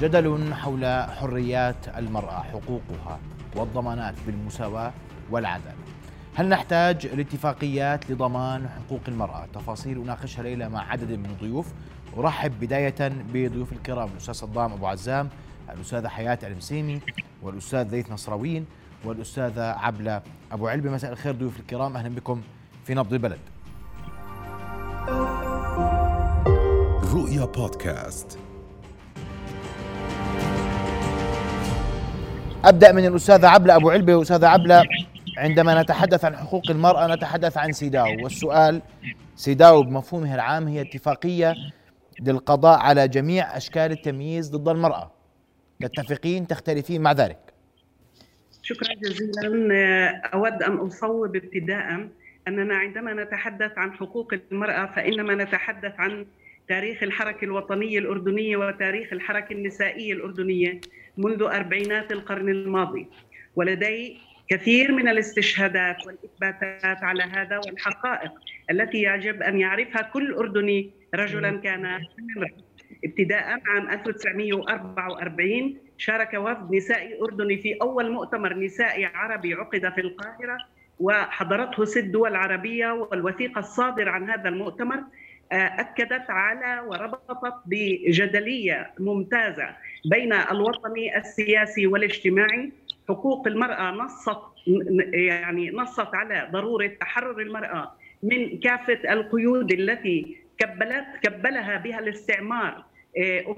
جدل حول حريات المرأة حقوقها والضمانات بالمساواة والعدالة. هل نحتاج لاتفاقيات لضمان حقوق المرأة؟ تفاصيل أناقشها ليلة مع عدد من الضيوف. أرحب بداية بضيوف الكرام الأستاذ صدام أبو عزام الأستاذة حياة المسيمي والأستاذ زيت نصراوين والأستاذة عبلة أبو علبة. مساء الخير ضيوف الكرام أهلا بكم في نبض البلد. رؤيا بودكاست. أبدأ من الأستاذة عبلة أبو علبة. أستاذة عبلة عندما نتحدث عن حقوق المرأة نتحدث عن سيداو. والسؤال سيداو بمفهومه العام هي اتفاقية للقضاء على جميع أشكال التمييز ضد المرأة. تتفقين تختلفين مع ذلك. شكرا جزيلا. أود أن أصوب ابتداء أننا عندما نتحدث عن حقوق المرأة فإنما نتحدث عن تاريخ الحركة الوطنية الأردنية وتاريخ الحركة النسائية الأردنية. منذ أربعينات القرن الماضي ولدي كثير من الاستشهادات والإثباتات على هذا والحقائق التي يجب أن يعرفها كل أردني رجلا كان ابتداء عام 1944 شارك وفد نسائي أردني في أول مؤتمر نسائي عربي عقد في القاهرة وحضرته ست دول عربية والوثيقة الصادرة عن هذا المؤتمر أكدت على وربطت بجدلية ممتازة بين الوطني السياسي والاجتماعي حقوق المرأة نصت يعني نصت على ضرورة تحرر المرأة من كافة القيود التي كبلت كبلها بها الاستعمار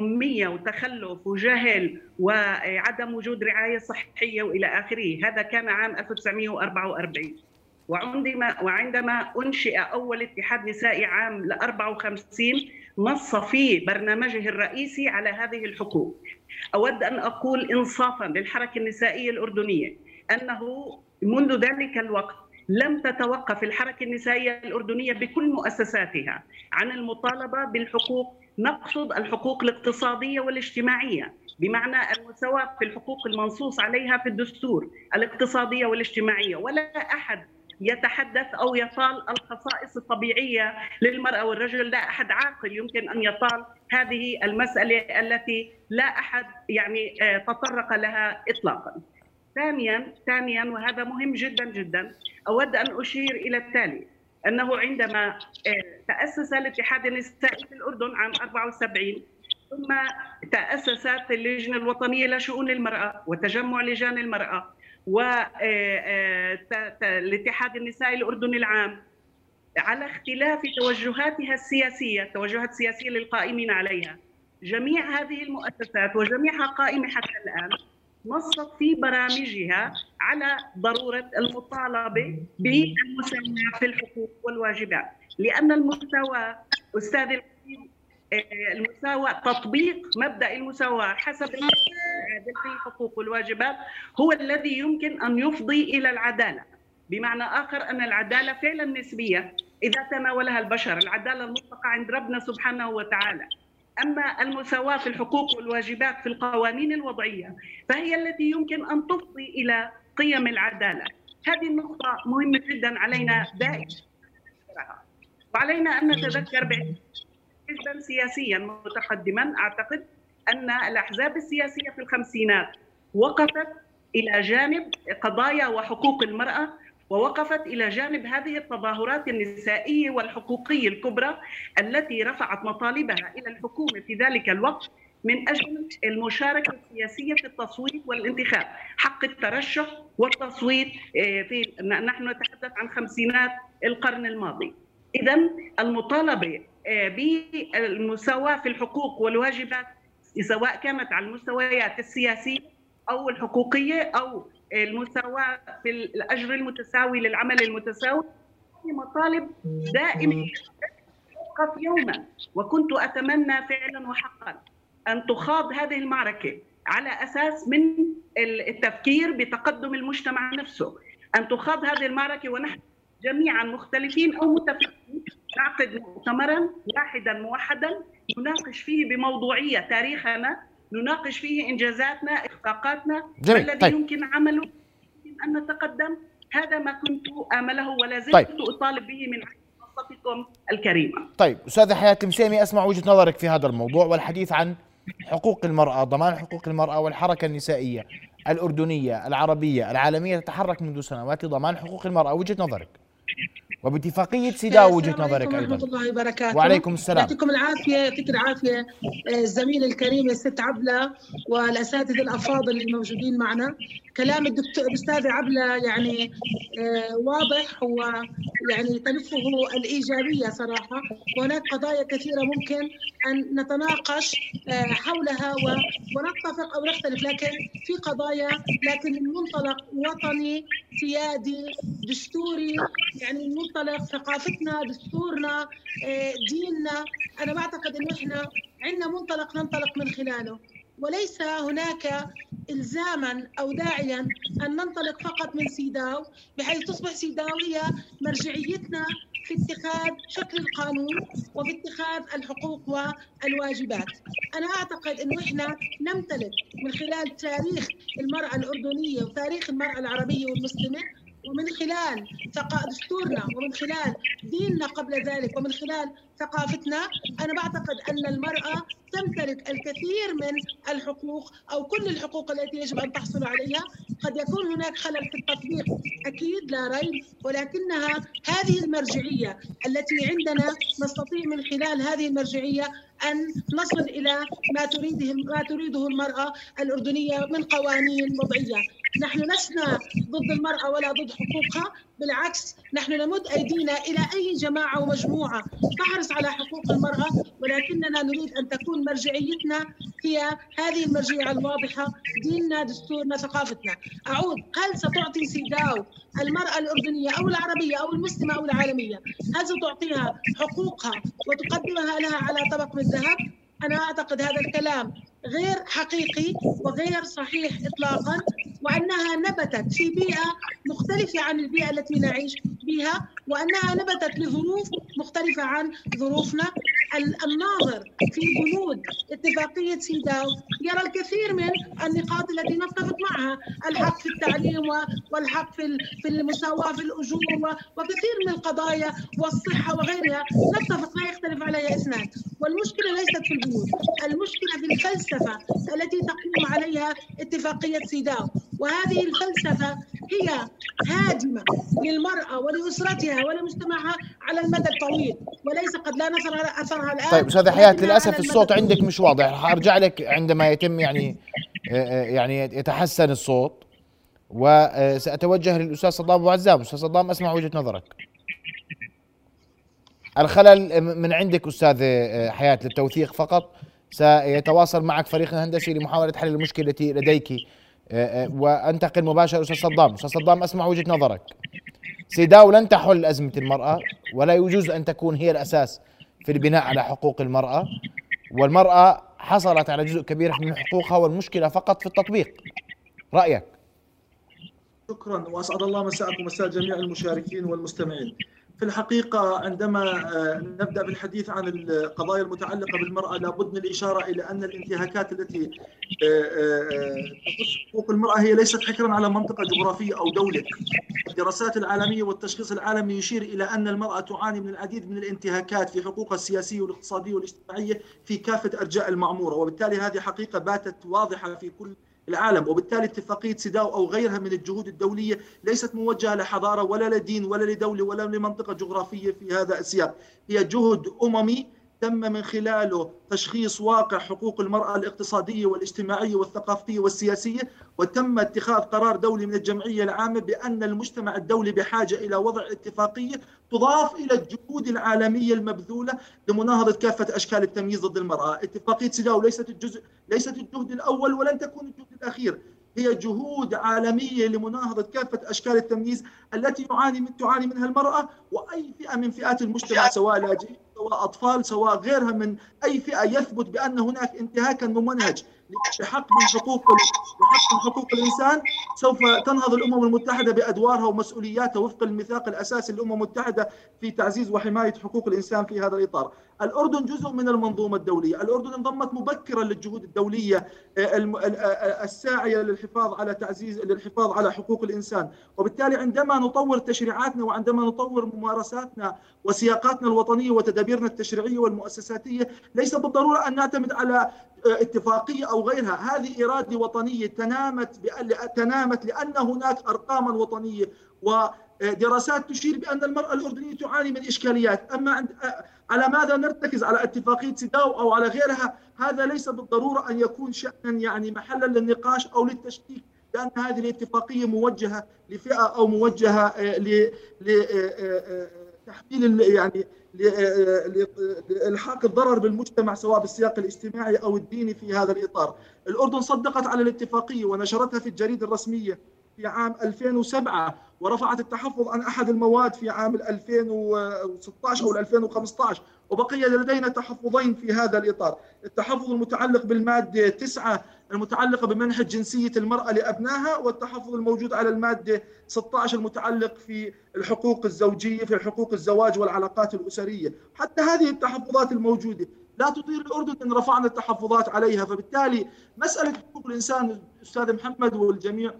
أمية وتخلف وجهل وعدم وجود رعاية صحية وإلى آخره. هذا كان عام 1944 وعندما وعندما أنشئ أول اتحاد نسائي عام ل 54 نص في برنامجه الرئيسي على هذه الحقوق. أود أن أقول انصافا للحركة النسائية الأردنية أنه منذ ذلك الوقت لم تتوقف الحركة النسائية الأردنية بكل مؤسساتها عن المطالبة بالحقوق نقصد الحقوق الاقتصادية والاجتماعية بمعنى المساواة في الحقوق المنصوص عليها في الدستور الاقتصادية والاجتماعية ولا أحد يتحدث أو يطال الخصائص الطبيعية للمرأة والرجل لا أحد عاقل يمكن أن يطال هذه المسألة التي لا أحد يعني آه، تطرق لها اطلاقا. ثانيا ثانيا وهذا مهم جدا جدا أود أن أشير إلى التالي أنه عندما آه، تأسس الاتحاد النسائي في الأردن عام 74 ثم تاسست اللجنة الوطنية لشؤون المرأة وتجمع لجان المرأة والاتحاد النسائي الأردني العام على اختلاف توجهاتها السياسية، التوجهات السياسيه للقائمين عليها. جميع هذه المؤسسات وجميعها قائمه حتى الآن نصت في برامجها على ضرورة المطالبة بالمساواة في الحقوق والواجبات، لأن المساواه أستاذ المساواة تطبيق مبدأ المساواة حسب في الحقوق والواجبات هو الذي يمكن أن يفضي إلى العدالة. بمعنى آخر أن العدالة فعلا نسبية إذا تناولها البشر. العدالة المطلقة عند ربنا سبحانه وتعالى. أما المساواة في الحقوق والواجبات في القوانين الوضعية فهي التي يمكن أن تفضي إلى قيم العدالة. هذه النقطة مهمة جدا علينا دائما. وعلينا أن نتذكر حزبا سياسيا متقدما أعتقد أن الأحزاب السياسية في الخمسينات وقفت إلى جانب قضايا وحقوق المرأة ووقفت إلى جانب هذه التظاهرات النسائية والحقوقية الكبرى التي رفعت مطالبها إلى الحكومة في ذلك الوقت من أجل المشاركة السياسية في التصويت والانتخاب، حق الترشح والتصويت آه، في نحن نتحدث عن خمسينات القرن الماضي. اذا المطالبة بالمساواة في الحقوق والواجبات سواء كانت على المستويات السياسية أو الحقوقية أو المساواة في الأجر المتساوي للعمل المتساوي. هذه مطالب دائمة توقف يوما وكنت أتمنى فعلا وحقا أن تخاض هذه المعركة على أساس من التفكير بتقدم المجتمع نفسه. أن تخاض هذه المعركة ونحن جميعا مختلفين أو متفقين نعقد مؤتمرا واحدا موحدا نناقش فيه بموضوعية تاريخنا نناقش فيه إنجازاتنا إخفاقاتنا ما الذي طيب. يمكن عمله يمكن أن نتقدم هذا ما كنت أمله ولا زلت طيب. أطالب به من منصتكم الكريمة. طيب أستاذة حياة المسيمي أسمع وجهة نظرك في هذا الموضوع والحديث عن حقوق المرأة ضمان حقوق المرأة والحركة النسائية الأردنية العربية العالمية تتحرك منذ سنوات لضمان حقوق المرأة وجهة نظرك وباتفاقية سيداو وجهة نظرك أيضا. ورحمة الله وبركاته. وعليكم السلام. يعطيكم العافية يعطيك العافية. الزميل الكريم الست عبلة والأساتذة الأفاضل الموجودين معنا. كلام الدكتور الأستاذة عبلة يعني آه، واضح ويعني تلفه الإيجابية صراحة. وهناك قضايا كثيرة ممكن أن نتناقش آه، حولها ونتفق أو نختلف. لكن في قضايا لكن من منطلق وطني سيادي دستوري يعني من منطلق ثقافتنا دستورنا آه، ديننا. أنا بعتقد أنه إحنا عندنا منطلق ننطلق من خلاله. وليس هناك إلزاما أو داعيا أن ننطلق فقط من سيداو بحيث تصبح سيداو هي مرجعيتنا في اتخاذ شكل القانون وفي اتخاذ الحقوق والواجبات. أنا أعتقد إنه إحنا نمتلك من خلال تاريخ المرأة الأردنية وتاريخ المرأة العربية والمسلمة ومن خلال دستورنا ومن خلال ديننا قبل ذلك ومن خلال ثقافتنا أنا بعتقد أن المرأة تمتلك الكثير من الحقوق أو كل الحقوق التي يجب أن تحصل عليها. قد يكون هناك خلل في التطبيق أكيد لا ريب ولكنها هذه المرجعية التي عندنا نستطيع من خلال هذه المرجعية أن نصل إلى ما تريده ما تريده المرأة الأردنية من قوانين وضعية. نحن لسنا ضد المرأة ولا ضد حقوقها بالعكس نحن نمد أيدينا إلى أي جماعة ومجموعة. تحرص على حقوق المرأة ولكننا نريد أن تكون مرجعيتنا هي هذه المرجعية الواضحة ديننا دستورنا ثقافتنا. أعود هل ستعطي سيداو المرأة الأردنية أو العربية أو المسلمة أو العالمية هل ستعطيها حقوقها وتقدمها لها على طبق من الذهب أنا أعتقد هذا الكلام غير حقيقي وغير صحيح إطلاقا. وأنها نبتت في بيئة مختلفة عن البيئة التي نعيش بها وأنها نبتت لظروف مختلفة عن ظروفنا. الناظر في بنود اتفاقية سيداو يرى الكثير من النقاط التي نتفق معها الحق في التعليم والحق في المساواة في الأجور وكثير من القضايا والصحة وغيرها. نتفق لا يختلف عليها اثنان. والمشكلة ليست في البنود المشكلة في الفلسفة التي تقوم عليها اتفاقية سيداو. وهذه الفلسفة هي هادمة للمرأة ولأسرتها ولمجتمعها على المدى الطويل وليس قد لا نظر أثرها الآن. طيب أستاذة حياة للأسف الصوت عندك مش واضح. رح أرجع لك عندما يتم يعني آه، آه، يعني يتحسن الصوت وسأتوجه للأستاذ صدام أبو عزام أستاذ صدام أسمع وجهة نظرك. الخلل من عندك أستاذ آه، حياة للتوثيق فقط. سيتواصل معك فريقنا الهندسي لمحاولة حل المشكلة التي لديك. وأنتقل مباشرة أستاذ صدام. أستاذ صدام أسمع وجهة نظرك. سيداو لن تحل أزمة المرأة ولا يجوز أن تكون هي الأساس في البناء على حقوق المرأة. والمرأة حصلت على جزء كبير من حقوقها والمشكلة فقط في التطبيق. رأيك؟ شكرا وأسعد الله مساءكم ومساء جميع المشاركين والمستمعين. في الحقيقة عندما آه، نبدأ بالحديث عن القضايا المتعلقة بالمرأة لابد من الإشارة إلى أن الانتهاكات التي آه، آه، تخص حقوق المرأة هي ليست حكرا على منطقة جغرافية أو دولة. الدراسات العالمية والتشخيص العالمي يشير إلى أن المرأة تعاني من العديد من الانتهاكات في حقوقها السياسية والاقتصادية والاجتماعية في كافة أرجاء المعمورة وبالتالي هذه حقيقة باتت واضحة في كل العالم وبالتالي اتفاقية سيداو أو غيرها من الجهود الدولية ليست موجهة لحضارة ولا لدين ولا لدولة ولا لمنطقة جغرافية في هذا السياق. هي جهد أممي تم من خلاله تشخيص واقع حقوق المرأة الاقتصادية والاجتماعية والثقافية والسياسية وتم اتخاذ قرار دولي من الجمعية العامة بأن المجتمع الدولي بحاجة إلى وضع اتفاقية تضاف إلى الجهود العالمية المبذولة لمناهضة كافة أشكال التمييز ضد المرأة. اتفاقية سيداو ليست الجزء ليست الجهد الأول ولن تكون الجهد الأخير. هي جهود عالمية لمناهضة كافة أشكال التمييز التي يعاني من تعاني منها المرأة وأي فئة من فئات المجتمع سواء لاجئين سواء أطفال سواء غيرها من أي فئة يثبت بأن هناك انتهاكا ممنهج بحق من حقوق بحق من حقوق الإنسان سوف تنهض الأمم المتحدة بأدوارها ومسؤولياتها وفق الميثاق الأساسي للأمم المتحدة في تعزيز وحماية حقوق الإنسان في هذا الإطار. الأردن جزء من المنظومة الدولية، الأردن انضمت مبكرا للجهود الدولية آه، آه، آه، الساعية للحفاظ على تعزيز للحفاظ على حقوق الإنسان، وبالتالي عندما نطور تشريعاتنا وعندما نطور ممارساتنا وسياقاتنا الوطنية وتدابير بمعاييرنا التشريعية والمؤسساتية ليس بالضرورة أن نعتمد على اتفاقية أو غيرها، هذه إرادة وطنية تنامت تنامت لأن هناك ارقاما وطنية ودراسات تشير بأن المرأة الأردنية تعاني من إشكاليات، أما عند على ماذا نرتكز؟ على اتفاقية سيداو أو على غيرها؟ هذا ليس بالضرورة أن يكون شانا يعني محلا للنقاش أو للتشكيك لأن هذه الاتفاقية موجهة لفئة أو موجهة آه، لتحميل آه، آه، يعني لالحاق الضرر بالمجتمع سواء بالسياق الاجتماعي أو الديني في هذا الإطار. الأردن صدقت على الاتفاقية ونشرتها في الجريدة الرسمية في عام 2007 ورفعت التحفظ عن أحد المواد في عام 2016 أو 2015 وبقي لدينا تحفظين في هذا الإطار، التحفظ المتعلق بالمادة 9 المتعلقة بمنح جنسية المرأة لأبنائها والتحفظ الموجود على المادة 16 المتعلق في الحقوق الزوجية في حقوق الزواج والعلاقات الأسرية، حتى هذه التحفظات الموجودة لا تطير الأردن إن رفعنا التحفظات عليها، فبالتالي مسألة حقوق الإنسان أستاذ محمد والجميع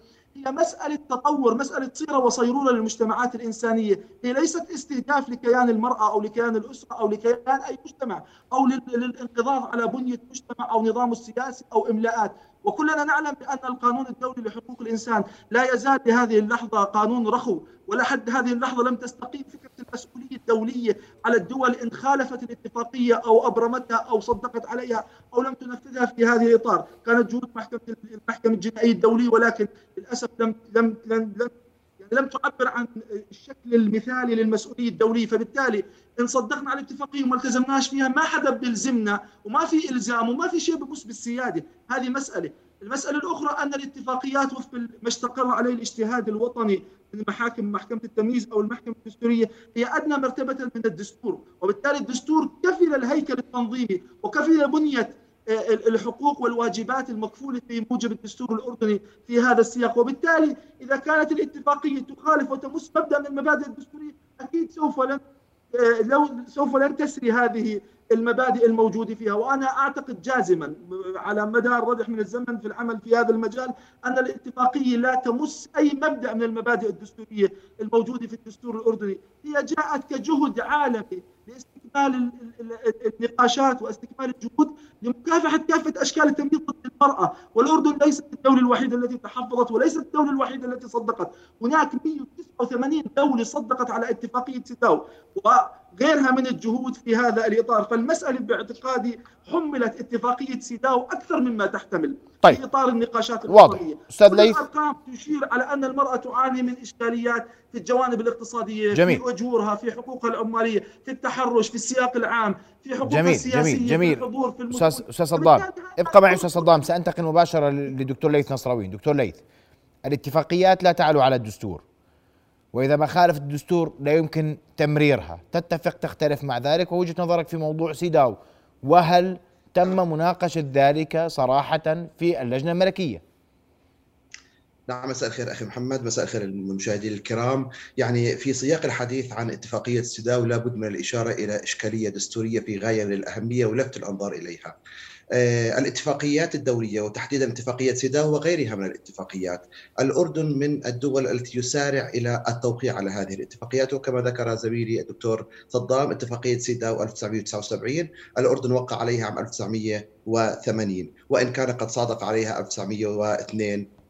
هي مسألة تطور مسألة صيرة وصيرورة للمجتمعات الإنسانية. هي ليست استهداف لكيان المرأة أو لكيان الأسرة أو لكيان أي مجتمع أو للانقضاض على بنية مجتمع أو نظامه السياسي أو إملاءات. وكلنا نعلم بأن القانون الدولي لحقوق الإنسان لا يزال لهذه اللحظة قانون رخو ولحد هذه اللحظة لم تستقيم فكرة المسؤولية الدولية على الدول إن خالفت الاتفاقية أو أبرمتها أو صدقت عليها أو لم تنفذها في هذه الإطار. كانت جهود محكمة المحكمة الجنائية الدولية ولكن للأسف لم لم لم, لم لم تعبر عن الشكل المثالي للمسؤولية الدولية فبالتالي إن صدقنا على الاتفاقيه وما التزمناش فيها ما حدا بيلزمنا وما في إلزام وما في شيء ببص بالسيادة. هذه مسألة. المسألة الأخرى أن الاتفاقيات وفق ما استقر عليه الاجتهاد الوطني من محاكم محكمة التمييز أو المحكمة الدستورية هي أدنى مرتبة من الدستور وبالتالي الدستور كفل الهيكل التنظيمي وكفل بنية الحقوق والواجبات المكفولة في موجب الدستور الأردني في هذا السياق. وبالتالي إذا كانت الاتفاقية تخالف وتمس مبدأ من المبادئ الدستورية أكيد سوف لن لو سوف لن تسري هذه المبادئ الموجودة فيها. وأنا أعتقد جازما على مدار رضح من الزمن في العمل في هذا المجال أن الاتفاقية لا تمس أي مبدأ من المبادئ الدستورية الموجودة في الدستور الأردني. هي جاءت كجهد عالمي لاستكمال النقاشات واستكمال الجهود لمكافحة كافة أشكال التمييز ضد المرأة، والأردن ليست الدولة الوحيدة التي تحفظت وليست الدولة الوحيدة التي صدقت، هناك 189 دولة صدقت على اتفاقية سيداو وغيرها من الجهود في هذا الإطار، فالمسألة باعتقادي حملت اتفاقية سيداو أكثر مما تحتمل طيب. في إطار النقاشات واضح. أستاذ ليث. الأرقام تشير على أن المرأة تعاني من إشكاليات في الجوانب الاقتصادية جميل. في أجورها في حقوقها العمالية في التحرش في السياق العام في حقوقها جميل السياسية جميل جميل. في الحضور في أستاذ أستاذ صدام ابقى معي أستاذ صدام. سأنتقل مباشرة لدكتور ليث نصراوي. دكتور ليث الاتفاقيات لا تعلو على الدستور. وإذا ما خالفت الدستور لا يمكن تمريرها. تتفق تختلف مع ذلك. ووجهة نظرك في موضوع سيداو وهل تم مناقشة ذلك صراحة في اللجنة الملكية؟ نعم مساء الخير أخي محمد مساء الخير المشاهدين الكرام. يعني في سياق الحديث عن اتفاقية سيداو لابد من الإشارة إلى إشكالية دستورية في غاية من الأهمية ولفت الأنظار إليها. آه، الاتفاقيات الدولية وتحديدا اتفاقية سيداو وغيرها من الاتفاقيات. الأردن من الدول التي يسارع إلى التوقيع على هذه الاتفاقيات وكما ذكر زميلي الدكتور صدام اتفاقية سيداو 1979 الأردن وقع عليها عام 1980 وإن كان قد صادق عليها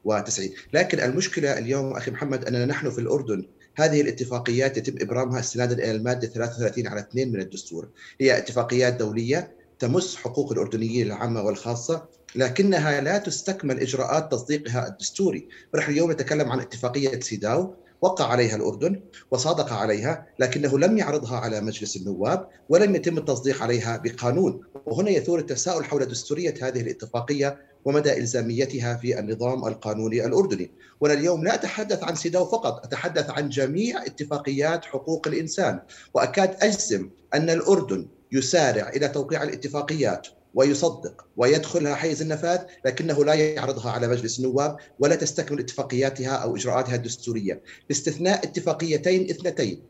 1992 لكن المشكلة اليوم أخي محمد أننا نحن في الأردن هذه الاتفاقيات يتم إبرامها استنادا إلى المادة 33 على 2 من الدستور، هي اتفاقيات دولية تمس حقوق الأردنيين العامة والخاصة لكنها لا تستكمل إجراءات تصديقها الدستوري. ونحن اليوم نتكلم عن اتفاقية سيداو وقع عليها الأردن وصادق عليها لكنه لم يعرضها على مجلس النواب ولم يتم التصديق عليها بقانون. وهنا يثور التساؤل حول دستورية هذه الاتفاقية ومدى إلزاميتها في النظام القانوني الأردني. وأنا اليوم لا أتحدث عن سيداو فقط أتحدث عن جميع اتفاقيات حقوق الإنسان. وأكاد أجزم أن الأردن يسارع إلى توقيع الاتفاقيات ويصدق ويدخلها حيز النفاذ لكنه لا يعرضها على مجلس النواب ولا تستكمل اتفاقياتها أو إجراءاتها الدستورية. باستثناء اتفاقيتين اثنتين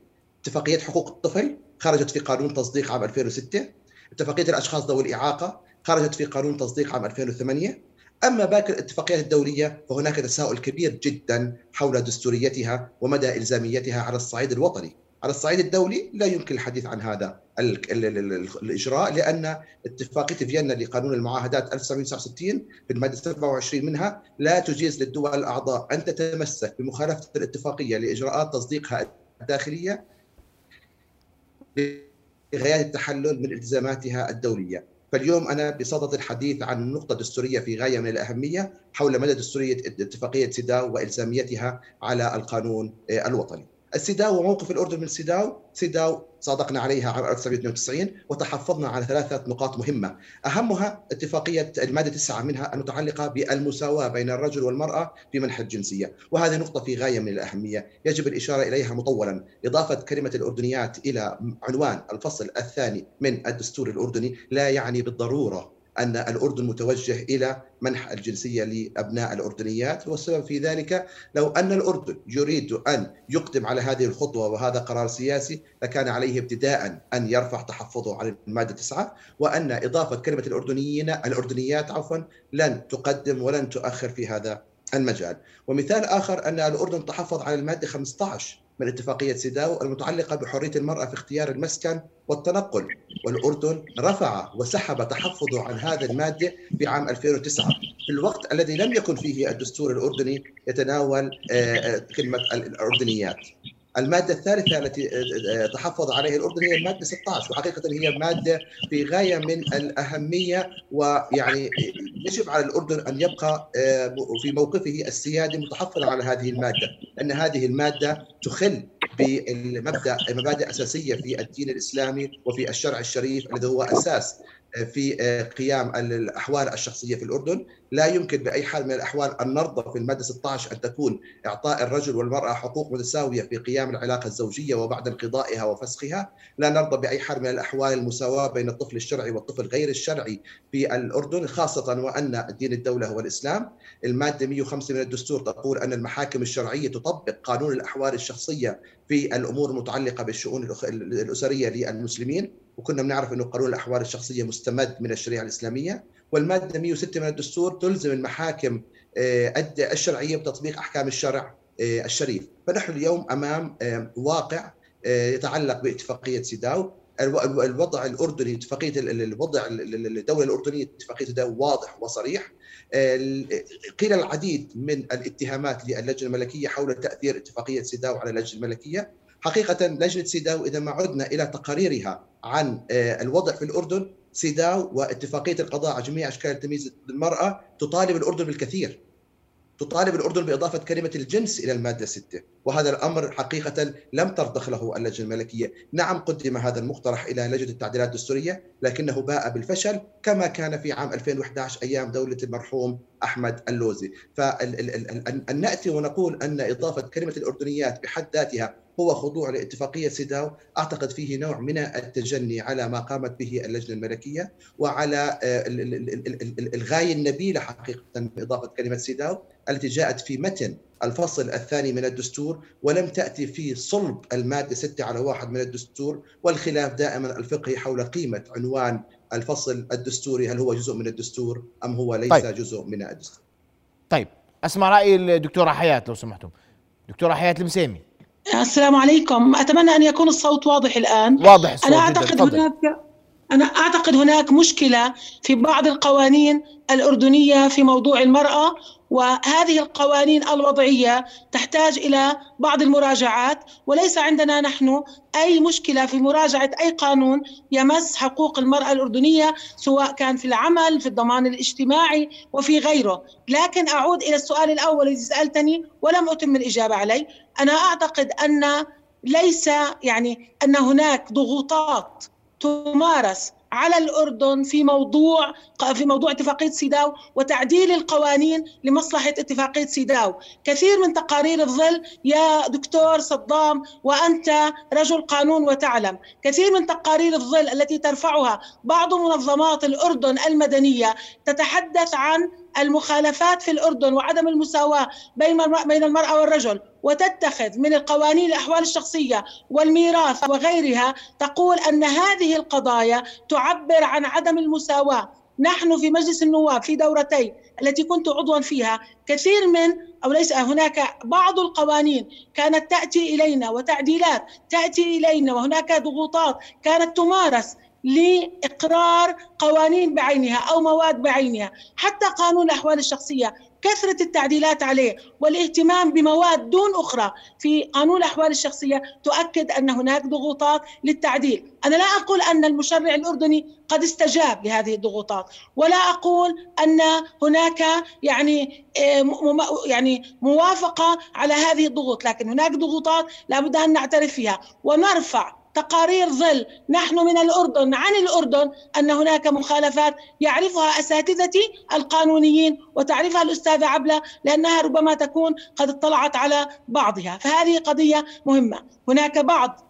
اتفاقية حقوق الطفل خرجت في قانون تصديق عام 2006 اتفاقية الأشخاص ذوي الإعاقة خرجت في قانون تصديق عام 2008 أما باقي الاتفاقيات الدولية فهناك تساؤل كبير جدا حول دستوريتها ومدى إلزاميتها على الصعيد الوطني. على الصعيد الدولي لا يمكن الحديث عن هذا الإجراء لأن اتفاقية فيينا لقانون المعاهدات 1969 في المادة 27 منها لا تجيز للدول الأعضاء أن تتمسك بمخالفة الاتفاقية لإجراءات تصديقها الداخلية لغاية التحلل من التزاماتها الدولية. فاليوم أنا بصدد الحديث عن نقطه دستوريه في غاية من الأهمية حول مدى دستورية اتفاقية سيداو وإلزاميتها على القانون الوطني. السيداو وموقف الأردن من سيداو، سيداو صادقنا عليها عام 1992 وتحفظنا على ثلاثة نقاط مهمة. أهمها اتفاقية المادة 9 منها المتعلقة بالمساواة بين الرجل والمرأة في منح الجنسية. وهذه نقطة في غاية من الأهمية. يجب الإشارة إليها مطولا. إضافة كلمة الأردنيات إلى عنوان الفصل الثاني من الدستور الأردني لا يعني بالضرورة أن الأردن متوجه إلى منح الجنسية لأبناء الأردنيات والسبب في ذلك لو أن الأردن يريد أن يقدم على هذه الخطوة وهذا قرار سياسي لكان عليه ابتداء أن يرفع تحفظه على المادة 9 وأن إضافة كلمة الأردنيين الأردنيات عفوا لن تقدم ولن تؤخر في هذا المجال. ومثال آخر أن الأردن تحفظ على المادة 15 من اتفاقية سيداو المتعلقة بحرية المرأة في اختيار المسكن والتنقل والأردن رفع وسحب تحفظه عن هذه المادة في عام 2009 في الوقت الذي لم يكن فيه الدستور الأردني يتناول كلمة الأردنيات. المادة الثالثة التي تحفظ عليها الأردن هي المادة 16 وحقيقة هي مادة في غاية من الأهمية ويعني يجب على الأردن أن يبقى في موقفه السيادي متحفظا على هذه المادة لأن هذه المادة تخل بمبدأ مبادئ أساسية في الدين الإسلامي وفي الشرع الشريف الذي هو أساس في قيام الأحوال الشخصية في الأردن، لا يمكن بأي حال من الأحوال أن نرضى في الماده 16 أن تكون إعطاء الرجل والمرأة حقوق متساوية في قيام العلاقة الزوجية وبعد انقضائها وفسخها، لا نرضى بأي حال من الأحوال المساواة بين الطفل الشرعي والطفل غير الشرعي في الأردن خاصة وأن دين الدولة هو الإسلام، المادة 105 من الدستور تقول أن المحاكم الشرعية تطبق قانون الأحوال الشخصية في الأمور المتعلقة بالشؤون الأسرية للمسلمين، وكنا بنعرف إنه قانون الأحوال الشخصية مستمد من الشريعة الإسلامية والمادة 106 من الدستور تلزم المحاكم الشرعية بتطبيق أحكام الشرع الشريف. فنحن اليوم أمام واقع يتعلق باتفاقية سيداو. الوضع الأردني اتفاقية الوضع الدولة الأردنية اتفاقية سيداو واضح وصريح. قيل العديد من الاتهامات للجنة الملكية حول تأثير اتفاقية سيداو على اللجنة الملكية. حقيقة لجنة سيداو إذا ما عدنا إلى تقاريرها عن الوضع في الأردن سيداو واتفاقية القضاء على جميع أشكال التمييز للمرأة تطالب الأردن بالكثير. تطالب الأردن بإضافة كلمة الجنس إلى المادة 6 وهذا الأمر حقيقة لم ترضخ له اللجنة الملكية. نعم قدم هذا المقترح إلى لجنة التعديلات الدستورية لكنه باء بالفشل كما كان في عام 2011 أيام دولة المرحوم أحمد اللوزي. فأن نأتي ونقول أن إضافة كلمة الأردنيات بحد ذاتها هو خضوع لاتفاقية سيداو أعتقد فيه نوع من التجني على ما قامت به اللجنة الملكية وعلى الغاية النبيلة حقيقة بإضافة كلمة سيداو التي جاءت في متن الفصل الثاني من الدستور ولم تأتي في صلب المادة 6 على واحد من الدستور والخلاف دائما الفقهي حول قيمة عنوان الفصل الدستوري هل هو جزء من الدستور أم هو ليس طيب. جزء من الدستور؟ طيب أسمع رأي الدكتورة حياة لو سمحتم. دكتورة حياة المسيمي. السلام عليكم. أتمنى أن يكون الصوت واضح الآن. واضح الصوت أنا أعتقد هناك أنا أعتقد هناك مشكلة في بعض القوانين الأردنية في موضوع المرأة وهذه القوانين الوضعية تحتاج إلى بعض المراجعات وليس عندنا نحن أي مشكلة في مراجعة أي قانون يمس حقوق المرأة الأردنية سواء كان في العمل في الضمان الاجتماعي وفي غيره. لكن أعود إلى السؤال الأول الذي سألتني ولم أتم الإجابة عليه. أنا أعتقد أن ليس يعني أن هناك ضغوطات تمارس على الأردن في موضوع في موضوع اتفاقية سيداو وتعديل القوانين لمصلحة اتفاقية سيداو، كثير من تقارير الظل يا دكتور صدام وأنت رجل قانون وتعلم، كثير من تقارير الظل التي ترفعها بعض منظمات الأردن المدنية تتحدث عن المخالفات في الأردن وعدم المساواة بين بين المرأة والرجل وتتخذ من القوانين الأحوال الشخصية والميراث وغيرها تقول أن هذه القضايا تعبر عن عدم المساواة. نحن في مجلس النواب في دورتي التي كنت عضوا فيها كثير من أو ليس هناك بعض القوانين كانت تأتي إلينا وتعديلات تأتي إلينا وهناك ضغوطات كانت تمارس لإقرار قوانين بعينها أو مواد بعينها حتى قانون الأحوال الشخصية كثرة التعديلات عليه والاهتمام بمواد دون أخرى. في قانون الأحوال الشخصية تؤكد أن هناك ضغوطات للتعديل. أنا لا أقول أن المشرع الأردني قد استجاب لهذه الضغوطات ولا أقول أن هناك يعني آه، يعني موافقة على هذه الضغوط لكن هناك ضغوطات لابد أن نعترف فيها. ونرفع تقارير ظل. نحن من الأردن عن الأردن أن هناك مخالفات يعرفها أساتذتي القانونيين وتعرفها الأستاذة عبلة لأنها ربما تكون قد اطلعت على بعضها. فهذه قضية مهمة. هناك بعض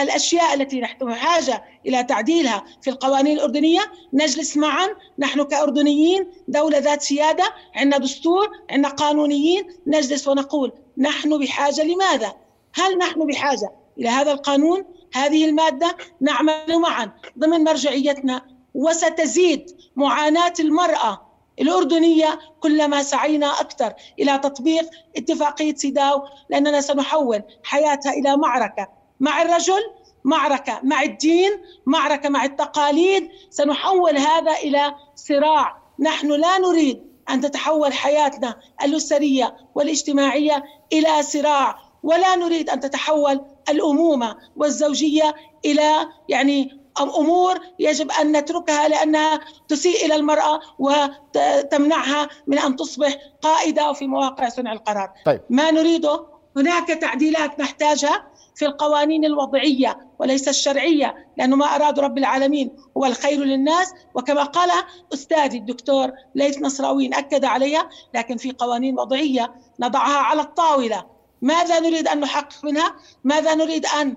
الأشياء التي نحن بحاجه إلى تعديلها في القوانين الأردنية. نجلس معا. نحن كأردنيين دولة ذات سيادة عندنا دستور عندنا قانونيين. نجلس ونقول نحن بحاجة لماذا؟ هل نحن بحاجة إلى هذا القانون هذه المادة نعمل معا. ضمن مرجعيتنا وستزيد معاناة المرأة الأردنية كلما سعينا أكثر إلى تطبيق اتفاقية سيداو لأننا سنحول حياتها إلى معركة مع الرجل معركة مع الدين معركة مع التقاليد. سنحول هذا إلى صراع. نحن لا نريد أن تتحول حياتنا الأسرية والاجتماعية إلى صراع ولا نريد أن تتحول الأمومة والزوجية إلى يعني امور يجب أن نتركها لانها تسيء إلى المرأة وتمنعها من أن تصبح قائدة في مواقع صنع القرار. طيب. ما نريده هناك تعديلات نحتاجها في القوانين الوضعية وليس الشرعية لأنه ما أراد رب العالمين هو الخير للناس وكما قال استاذي الدكتور ليث نصراوين أكد عليها لكن في قوانين وضعية نضعها على الطاولة ماذا نريد أن نحقق منها؟ ماذا نريد أن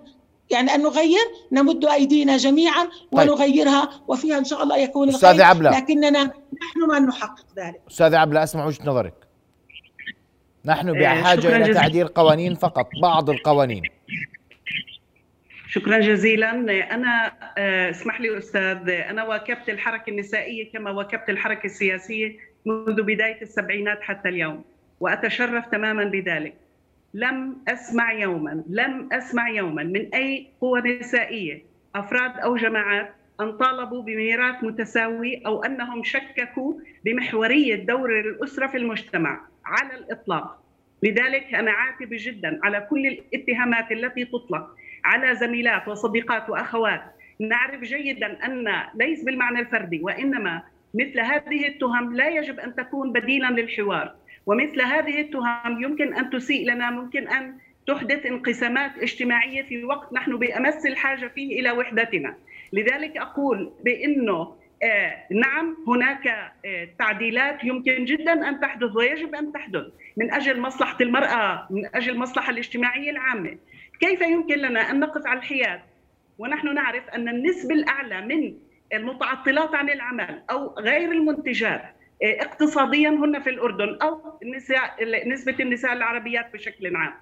يعني أن نغير؟ نمد أيدينا جميعا طيب. ونغيرها وفيها إن شاء الله يكون الخير. عبلة. لكننا نحن من نحقق ذلك. أستاذ عبلة أسمع وجهة نظرك. نحن إيه، بحاجة إلى تعديل قوانين فقط بعض القوانين. شكرا جزيلا. أنا آه، اسمح لي أستاذ أنا واكبت الحركة النسائية كما واكبت الحركة السياسية منذ بداية السبعينات حتى اليوم وأتشرف تماما بذلك. لم أسمع يوما لم أسمع يوما من أي قوى نسائية أفراد أو جماعات أن طالبوا بميراث متساوي أو أنهم شككوا بمحورية دور الأسرة في المجتمع على الإطلاق. لذلك أنا عاتبة جدا على كل الاتهامات التي تطلق على زميلات وصديقات وأخوات. نعرف جيدا أن ليس بالمعنى الفردي وإنما مثل هذه التهم لا يجب أن تكون بديلا للحوار. ومثل هذه التهم يمكن أن تسيء لنا ممكن أن تحدث انقسامات اجتماعية في وقت نحن بأمس الحاجة فيه إلى وحدتنا. لذلك أقول بأنه آه نعم هناك آه تعديلات يمكن جدا أن تحدث ويجب أن تحدث من أجل مصلحة المرأة من أجل المصلحه الاجتماعية العامة. كيف يمكن لنا أن نقف على الحياد؟ ونحن نعرف أن النسبة الأعلى من المتعطلات عن العمل أو غير المنتجات اقتصاديا هن في الأردن أو النساء نسبة النساء العربيات بشكل عام.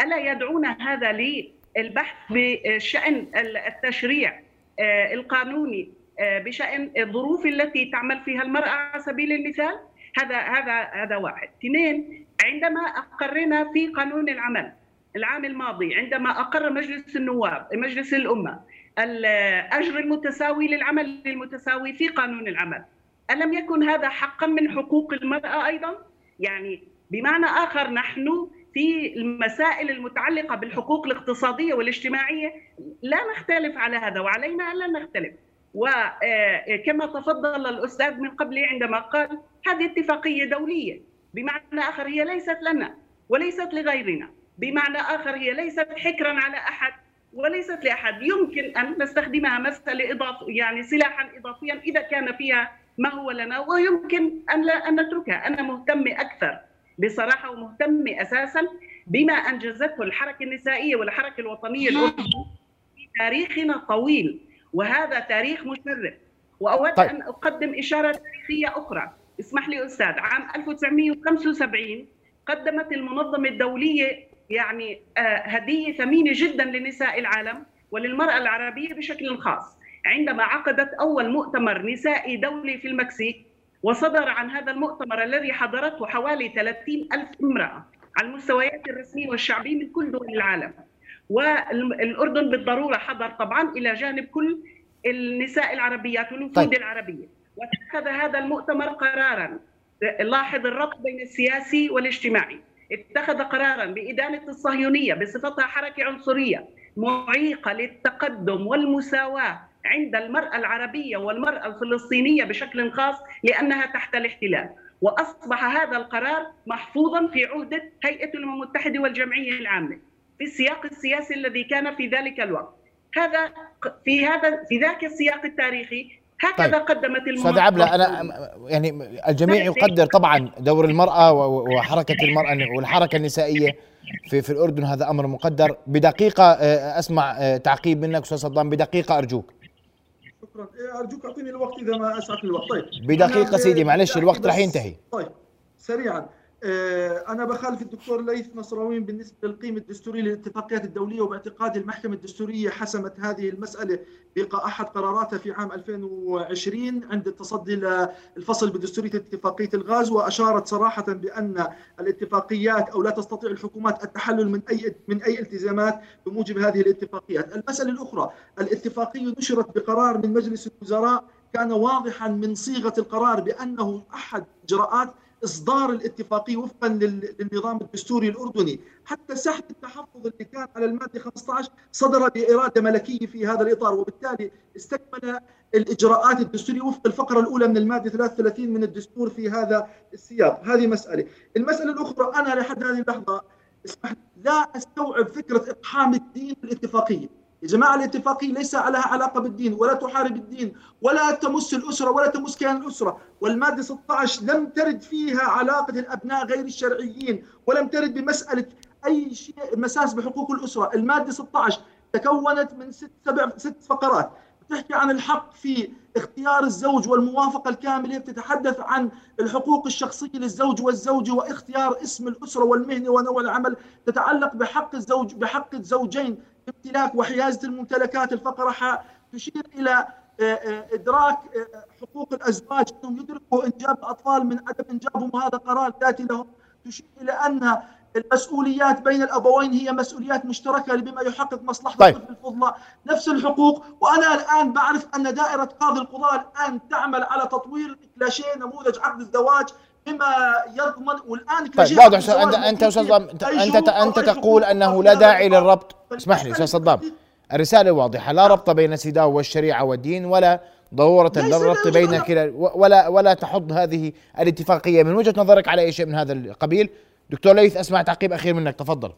ألا يدعونا هذا للبحث بشأن التشريع آه، القانوني آه، بشأن الظروف التي تعمل فيها المرأة على سبيل المثال؟ هذا هذا هذا واحد. اثنين عندما اقرنا في قانون العمل العام الماضي عندما أقر مجلس النواب مجلس الأمة الأجر المتساوي للعمل المتساوي في قانون العمل ألم يكن هذا حقا من حقوق المرأة أيضا؟ يعني بمعنى آخر نحن في المسائل المتعلقة بالحقوق الاقتصادية والاجتماعية لا نختلف على هذا وعلينا ألا نختلف. وكما آه، تفضل الأستاذ من قبل عندما قال هذه اتفاقية دولية. بمعنى آخر هي ليست لنا وليست لغيرنا. بمعنى آخر هي ليست حكرا على أحد وليست لأحد. يمكن أن نستخدمها مساله اضافه يعني سلاحا اضافيا إذا كان فيها ما هو لنا؟ ويمكن أن لا أن نتركها. أنا مهتمة أكثر بصراحة ومهتمة أساسا بما أنجزته الحركة النسائية والحركة الوطنية الأردنية في تاريخنا طويل وهذا تاريخ مشرف. وأود طيب. أن أقدم إشارة تاريخية أخرى. اسمح لي أستاذ. عام 1975 قدمت المنظمة الدولية يعني آه، هدية ثمينة جدا لنساء العالم وللمرأة العربية بشكل خاص. عندما عقدت أول مؤتمر نسائي دولي في المكسيك وصدر عن هذا المؤتمر الذي حضرته حوالي 30 ألف امرأة على المستويات الرسمية والشعبية من كل دول العالم. والأردن بالضرورة حضر طبعا إلى جانب كل النساء العربيات والوفود طيب. العربية. واتخذ هذا المؤتمر قرارا لاحظ الربط بين السياسي والاجتماعي. اتخذ قرارا بإدانة الصهيونية بصفتها حركة عنصرية معيقة للتقدم والمساواة عند المرأة العربية والمرأة الفلسطينية بشكل خاص لأنها تحت الاحتلال. وأصبح هذا القرار محفوظا في عهدة هيئة الأمم المتحدة والجمعية العامة في السياق السياسي الذي كان في ذلك الوقت. هذا في هذا في ذاك السياق التاريخي هكذا طيب. قدمت أستاذ عبلة أنا يعني الجميع يقدر طبعا دور المرأة وحركة المرأة والحركة النسائية في في الأردن هذا أمر مقدر. بدقيقة آه، أسمع آه، تعقيب منك أستاذ صدام بدقيقة أرجوك. شكرا. إيه، أرجوك أعطيني الوقت إذا ما اسعف الوقت. طيب. بدقيقة سيدي معلش الوقت راح ينتهي. طيب. سريعا. آه، أنا بخالف الدكتور ليث نصراوين بالنسبة للقيمة الدستورية للاتفاقيات الدولية وباعتقادي المحكمة الدستورية حسمت هذه المسألة بأحد قراراتها في عام 2020 عند التصدي للفصل بدستورية اتفاقية الغاز وأشارت صراحة بأن الاتفاقيات أو لا تستطيع الحكومات التحلل من أي من أي التزامات بموجب هذه الاتفاقيات. المسألة الأخرى الاتفاقية نشرت بقرار من مجلس الوزراء كان واضحا من صيغة القرار بأنه أحد إجراءات اصدار الاتفاقيه وفقا للنظام الدستوري الأردني، حتى سحب التحفظ اللي كان على المادة 15 صدر بإرادة ملكية في هذا الإطار، وبالتالي استكمل الإجراءات الدستورية وفق الفقرة الأولى من المادة 33 من الدستور في هذا السياق، هذه مسألة. المسألة الأخرى أنا لحد هذه اللحظة اسمح لا أستوعب فكرة إقحام الدين بالاتفاقيه. يا جماعة الاتفاقية ليس لها علاقة بالدين ولا تحارب الدين ولا تمس الأسرة ولا تمس كيان الأسرة. والمادة 16 لم ترد فيها علاقة الأبناء غير الشرعيين ولم ترد بمسألة أي شيء مساس بحقوق الأسرة. المادة 16 تكونت من ست سبع ست فقرات. بتحكي عن الحق في اختيار الزوج والموافقة الكاملة بتتحدث عن الحقوق الشخصية للزوج والزوجة واختيار اسم الأسرة والمهنة ونوع العمل. تتعلق بحق الزوج بحق الزوجين امتلاك وحيازة الممتلكات الفقره تشير إلى آه، آه، إدراك آه، حقوق الأزواج أنهم يدركوا إنجاب الأطفال من عدم انجابهم وهذا قرار ذاتي لهم تشير إلى أن المسؤوليات بين الأبوين هي مسؤوليات مشتركة بما يحقق مصلحة طيب. الطفل الفضلى نفس الحقوق. وأنا الآن بعرف أن دائرة قاضي القضاه الآن تعمل على تطوير كلاشيه نموذج عقد الزواج. بما يضمن والآن طيب واضح انت أنت أستاذ انت أنت أنت تقول أنه لا داعي للربط. اسمح لي أستاذ صدام الرسالة واضحة لا ربط بين السيداو والشريعة والدين ولا ضرورة للربط بين كلا ولا ولا تحض هذه الاتفاقية. من وجهة نظرك على أي شيء من هذا القبيل؟ دكتور ليث أسمع تعقيب أخير منك تفضل.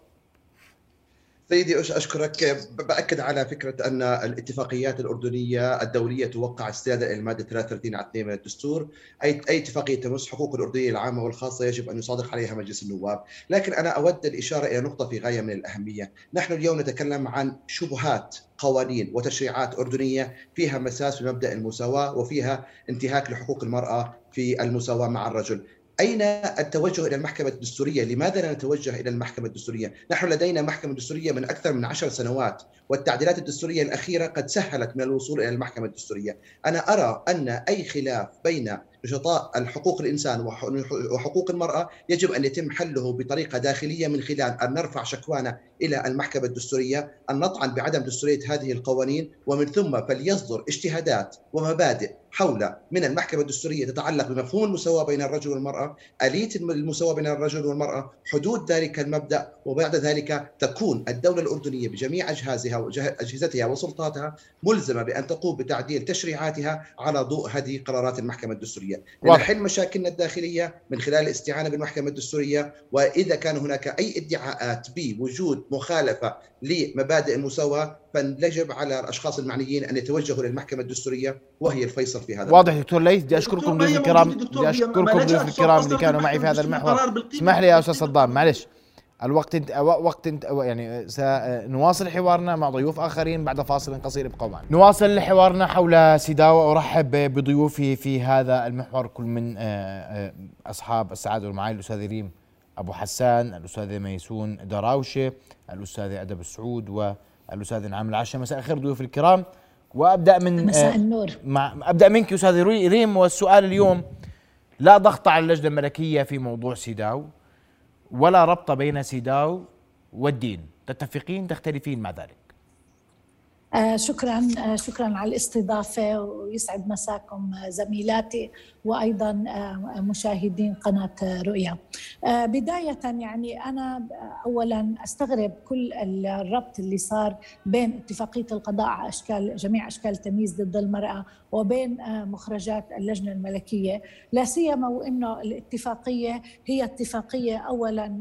سيدي أشكرك. بأكد على فكرة أن الاتفاقيات الأردنية الدولية توقع استنادا إلى المادة 33 على 2 من الدستور. أي أي اتفاقية تمس حقوق الأردنية العامة والخاصة يجب أن يصادق عليها مجلس النواب. لكن أنا أود الإشارة إلى نقطة في غاية من الأهمية. نحن اليوم نتكلم عن شبهات قوانين وتشريعات أردنية فيها مساس بمبدأ المساواة وفيها انتهاك لحقوق المرأة في المساواة مع الرجل. أين التوجه إلى المحكمة الدستورية؟ لماذا لا نتوجه إلى المحكمة الدستورية؟ نحن لدينا محكمة دستورية من أكثر من عشر سنوات والتعديلات الدستورية الأخيرة قد سهلت من الوصول إلى المحكمة الدستورية أنا أرى أن أي خلاف بين نشطاء الحقوق الإنسان وحقوق المرأة يجب أن يتم حله بطريقة داخلية من خلال أن نرفع شكوانا إلى المحكمة الدستورية، أن نطعن بعدم دستورية هذه القوانين ومن ثم فليصدر اجتهادات ومبادئ حول من المحكمة الدستورية تتعلق بمفهوم المساواة بين الرجل والمرأة، اليه المساواة بين الرجل والمرأة، حدود ذلك المبدأ وبعد ذلك تكون الدولة الأردنية بجميع أجهازها واجهزتها وسلطاتها ملزمة بأن تقوم بتعديل تشريعاتها على ضوء هذه قرارات المحكمة الدستورية، لنحل مشاكلنا الداخلية من خلال الاستعانة بالمحكمة الدستورية، وإذا كان هناك أي ادعاءات بوجود مخالفة لمبادئ المساواه فيجب على الأشخاص المعنيين أن يتوجهوا للمحكمة الدستورية وهي الفيصل في هذا. واضح دكتور ليث بدي أشكركم ضيوف الكرام بدي أشكركم ضيوف الكرام اللي كانوا معي في هذا المحور. اسمح لي يا أستاذ صدام معلش. الوقت انت وقت انت يعني سنواصل حوارنا مع ضيوف آخرين بعد فاصل قصير ابقوا معنا. نواصل حوارنا حول سيداو وارحب بضيوفي في هذا المحور كل من آه، آه، أصحاب السعادة والمعالي الأستاذ ريم أبو حسان، الاستاذ ميسون دراوشة، الاستاذ أدب السعود والاستاذ نعم العشا مساء الخير ضيوف الكرام. وأبدأ من مساء النور. مع أبدأ منك أستاذ ريم. والسؤال اليوم لا ضغط على اللجنة الملكية في موضوع سيداو ولا ربط بين سيداو والدين. تتفقين؟ تختلفين مع ذلك. آه شكرا آه شكرا على الاستضافة ويسعد مساكم زميلاتي وأيضا آه مشاهدين قناة رؤيا. بداية يعني أنا اولا أستغرب كل الربط اللي صار بين اتفاقية القضاء على أشكال جميع أشكال التمييز ضد المرأة وبين مخرجات اللجنة الملكية، لا سيما وإنه الاتفاقية هي اتفاقية اولا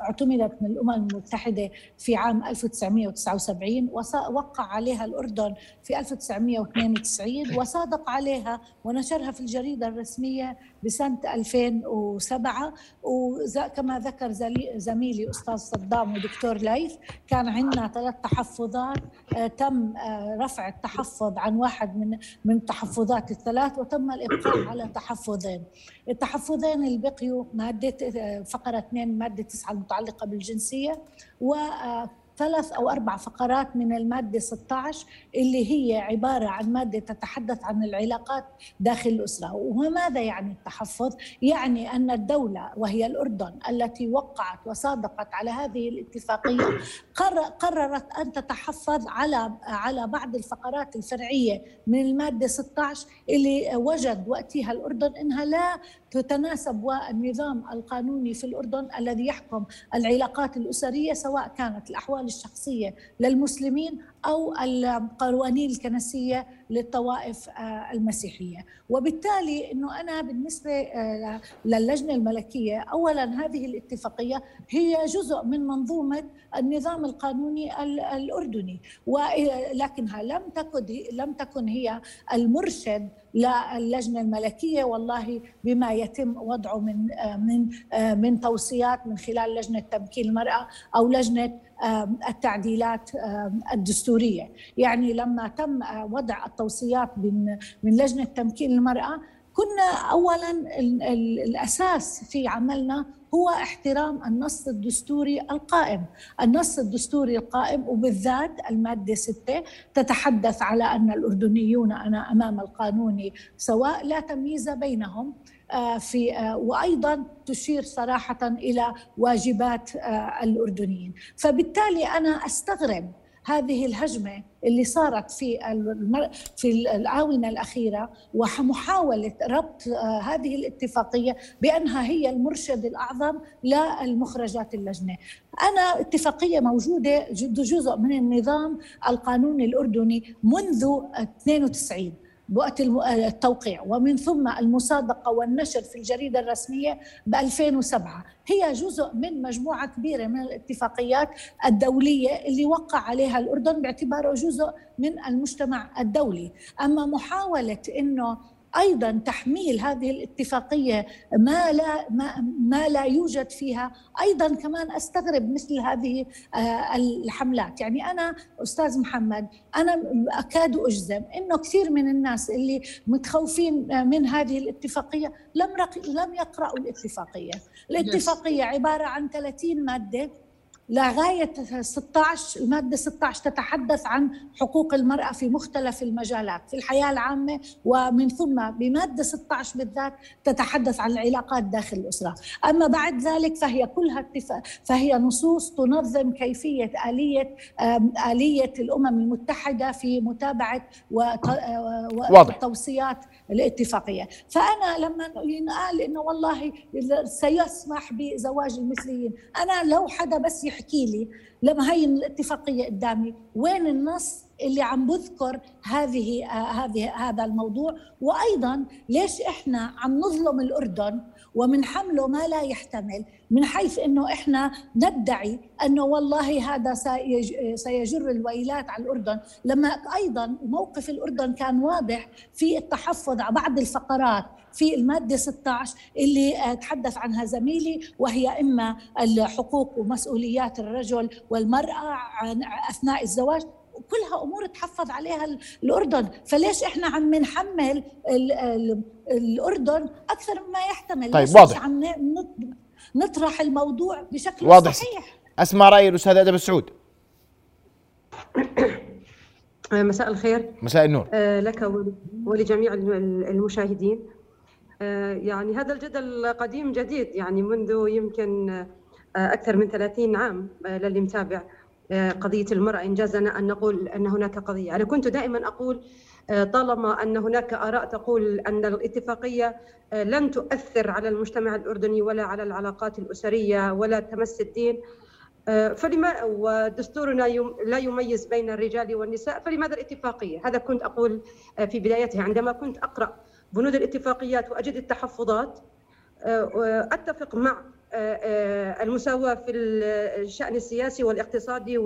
اعتمدت من الأمم المتحدة في عام 1979 ووقع عليها عليها الأردن في 1992 وصادق عليها ونشرها في الجريدة الرسمية بسنة 2007 وكما ذكر زميلي أستاذ صدام ودكتور ليث كان عندنا ثلاث تحفظات تم رفع التحفظ عن واحد من من التحفظات الثلاث وتم الإبقاء على تحفظين. التحفظين اللي بقيوا مادة فقرة 2 مادة 9 المتعلقة بالجنسية و ثلاث أو أربع فقرات من المادة 16 اللي هي عبارة عن مادة تتحدث عن العلاقات داخل الأسرة وماذا يعني التحفظ؟ يعني أن الدولة وهي الأردن التي وقعت وصادقت على هذه الاتفاقية قررت أن تتحفظ على على بعض الفقرات الفرعية من المادة 16 اللي وجد وقتها الأردن أنها لا تتناسب والنظام القانوني في الأردن الذي يحكم العلاقات الأسرية سواء كانت الأحوال الشخصية للمسلمين أو القوانين الكنسية للطوائف المسيحية. وبالتالي أنه أنا بالنسبة للجنة الملكية أولا هذه الاتفاقية هي جزء من منظومة النظام القانوني الأردني. ولكنها لم تكن لم تكن هي المرشد للجنة الملكية والله بما يتم وضعه من من من توصيات من خلال لجنة تمكين المرأة أو لجنة التعديلات الدستورية. يعني لما تم وضع التوصيات من من لجنة تمكين المرأة كنا اولا الأساس في عملنا هو احترام النص الدستوري القائم. النص الدستوري القائم وبالذات المادة 6 تتحدث على أن الأردنيون أنا أمام القانون سواء لا تمييز بينهم في وأيضا تشير صراحة إلى واجبات الأردنيين. فبالتالي أنا أستغرب هذه الهجمة اللي صارت في في الآونة الأخيرة ومحاولة ربط هذه الاتفاقية بأنها هي المرشد الأعظم للمخرجات اللجنة. أنا اتفاقية موجودة جزء من النظام القانوني الأردني منذ 92 بوقت التوقيع. ومن ثم المصادقة والنشر في الجريدة الرسمية ب 2007 هي جزء من مجموعة كبيرة من الاتفاقيات الدولية اللي وقع عليها الأردن باعتباره جزء من المجتمع الدولي. أما محاولة أنه أيضا تحميل هذه الاتفاقية ما لا ما, ما لا يوجد فيها. أيضا كمان أستغرب مثل هذه الحملات. يعني أنا أستاذ محمد أنا أكاد أجزم إنه كثير من الناس اللي متخوفين من هذه الاتفاقية لم لم يقرأوا الاتفاقية. الاتفاقية عبارة عن 30 مادة لغاية 16 المادة 16 تتحدث عن حقوق المرأة في مختلف المجالات في الحياة العامة ومن ثم بمادة 16 بالذات تتحدث عن العلاقات داخل الأسرة. أما بعد ذلك فهي كلها اتفاق فهي نصوص تنظم كيفية آلية آلية الأمم المتحدة في متابعة وتوصيات الاتفاقية. فأنا لما ينقال إنه والله سيسمح بزواج المثليين أنا لو حدا بس يحكي لي لما هي الاتفاقية قدامي وين النص اللي عم بذكر هذه هذه هذا الموضوع؟ وأيضا ليش إحنا عم نظلم الأردن ومنحمله ما لا يحتمل من حيث إنه إحنا ندعي أنه والله هذا سيجر الويلات على الأردن. لما أيضا موقف الأردن كان واضح في التحفظ على بعض الفقرات في المادة 16 اللي تحدث عنها زميلي وهي إما الحقوق ومسؤوليات الرجل والمرأة أثناء الزواج. كلها أمور تحفظ عليها الأردن. فليش إحنا عم نحمل الأردن أكثر مما يحتمل؟ طيب واضح. عم نطرح الموضوع بشكل واضح. صحيح؟ أسمع رأي الأستاذ آدم السعود. مساء الخير. مساء النور. لك ولجميع المشاهدين. يعني هذا الجدل قديم جديد يعني منذ يمكن أكثر من 30 عام للي متابع. قضية المرأة. إنجازنا أن نقول أن هناك قضية. أنا كنت دائما أقول طالما أن هناك آراء تقول أن الاتفاقية لن تؤثر على المجتمع الأردني ولا على العلاقات الأسرية ولا تمس الدين فلما ودستورنا لا يميز بين الرجال والنساء فلماذا الاتفاقية؟ هذا كنت أقول في بدايتها. عندما كنت أقرأ بنود الاتفاقيات وأجد التحفظات أتفق مع المساواة في الشأن السياسي والاقتصادي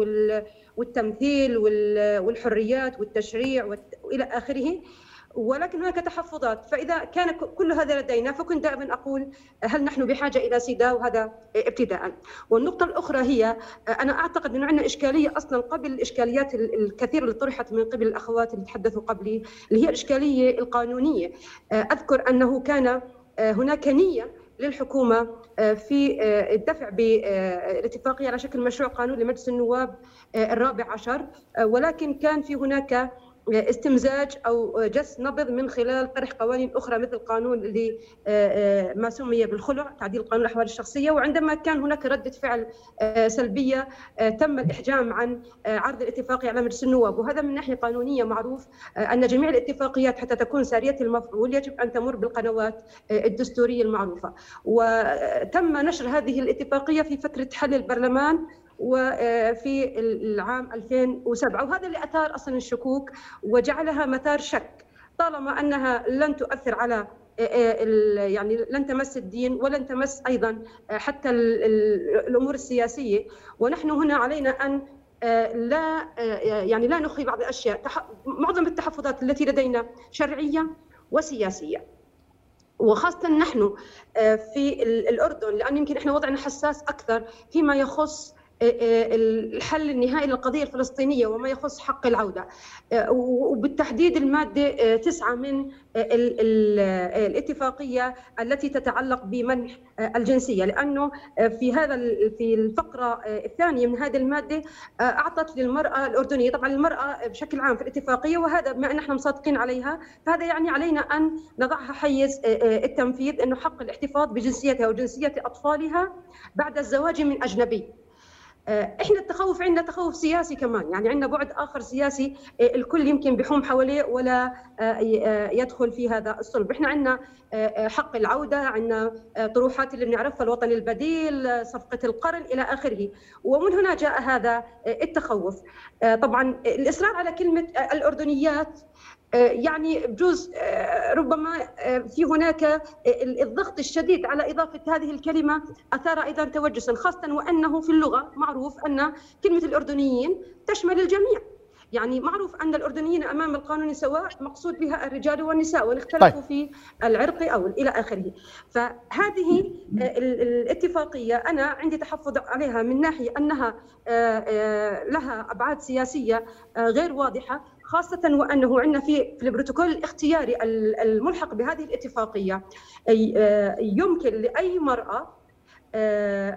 والتمثيل والحريات والتشريع وإلى آخره. ولكن هناك تحفظات. فإذا كان كل هذا لدينا فكنت دائما أقول هل نحن بحاجة إلى سيدا؟ وهذا ابتداء والنقطة الأخرى هي أنا أعتقد أنه عندنا إشكالية أصلا قبل الإشكاليات الكثيرة اللي طرحت من قبل الأخوات اللي تحدثوا قبلي اللي هي الإشكالية القانونية. أذكر أنه كان هناك نية للحكومة في الدفع بالاتفاقية على شكل مشروع قانون لمجلس النواب الرابع عشر ولكن كان في هناك استمزاج أو جس نبض من خلال طرح قوانين أخرى مثل قانون اللي ما سمي بالخلع تعديل قانون الأحوال الشخصية. وعندما كان هناك ردة فعل سلبية تم الإحجام عن عرض الاتفاقيه على مجلس النواب. وهذا من ناحية قانونية معروف أن جميع الاتفاقيات حتى تكون سارية المفعول يجب أن تمر بالقنوات الدستورية المعروفة. وتم نشر هذه الاتفاقية في فترة حل البرلمان وفي العام 2007 وهذا اللي أثار أصلا الشكوك وجعلها مثار شك طالما أنها لن تؤثر على يعني لن تمس الدين ولن تمس أيضا حتى الأمور السياسية. ونحن هنا علينا أن لا يعني لا نخفي بعض الأشياء معظم التحفظات التي لدينا شرعية وسياسية. وخاصة نحن في الأردن لأن يمكن إحنا وضعنا حساس أكثر فيما يخص الحل النهائي للقضية الفلسطينية وما يخص حق العودة. وبالتحديد المادة تسعة من الاتفاقية التي تتعلق بمنح الجنسية. لأنه في هذا في الفقرة الثانية من هذه المادة أعطت للمرأة الأردنية طبعا المرأة بشكل عام في الاتفاقية وهذا بما أن إحنا مصادقين عليها فهذا يعني علينا أن نضعها حيز التنفيذ أنه حق الاحتفاظ بجنسيتها وجنسية أطفالها بعد الزواج من أجنبي. إحنا التخوف عندنا تخوف سياسي كمان. يعني عندنا بعد آخر سياسي الكل يمكن بحوم حواليه ولا يدخل في هذا الصلب. إحنا عندنا حق العودة عندنا طروحات اللي بنعرفها الوطن البديل صفقة القرن إلى آخره. ومن هنا جاء هذا التخوف. طبعا الإصرار على كلمة الأردنيات يعني بجوز ربما في هناك الضغط الشديد على إضافة هذه الكلمة أثار أيضا توجسا خاصة وأنه في اللغة معروف أن كلمة الأردنيين تشمل الجميع. يعني معروف أن الأردنيين أمام القانون سواء مقصود بها الرجال والنساء وإن اختلفوا طيب. في العرق أو إلى آخره فهذه الاتفاقية أنا عندي تحفظ عليها من ناحية أنها لها أبعاد سياسية غير واضحة خاصة وأنه عندنا في في البروتوكول الاختياري الملحق بهذه الاتفاقية يمكن لأي مرأة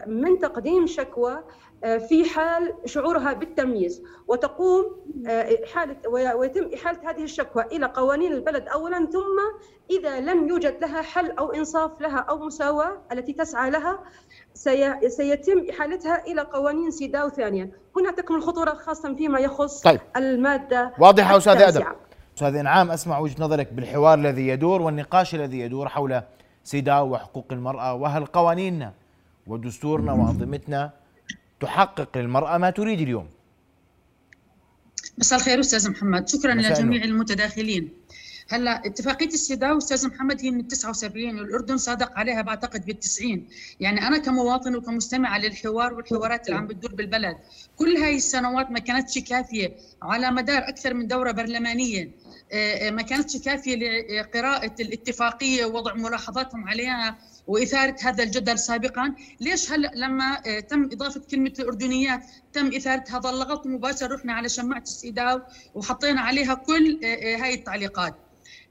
من تقديم شكوى في حال شعورها بالتمييز وتقوم حالة ويتم إحالة هذه الشكوى إلى قوانين البلد أولا ثم إذا لم يوجد لها حل أو إنصاف لها أو مساواة التي تسعى لها سيتم إحالتها إلى قوانين سيداو ثانيا. هنا تكمن الخطورة خاصة فيما يخص طيب. المادة واضحة أستاذ أدم. أستاذ إنعام أسمع وجهة نظرك بالحوار الذي يدور والنقاش الذي يدور حول سيداو وحقوق المرأة وهل قوانيننا ودستورنا وأنظمتنا تحقق للمرأة ما تريد اليوم. مساء الخير أستاذ محمد. شكرا لجميع المتداخلين. هلا اتفاقية السيداو أستاذ محمد هي من 79 والأردن صادق عليها بعتقد بال 90 يعني أنا كمواطن وكمستمع للحوار والحوارات اللي عم بتدور بالبلد كل هاي السنوات ما كانتش كافية على مدار أكثر من دورة برلمانية. ما كانتش كافية لقراءة الاتفاقية ووضع ملاحظاتهم عليها. وإثارة هذا الجدل سابقا، ليش هلا لما تم إضافة كلمة الاردنيات تم إثارة هذا اللغط مباشرة رحنا على شماعة السيداو وحطينا عليها كل هاي التعليقات.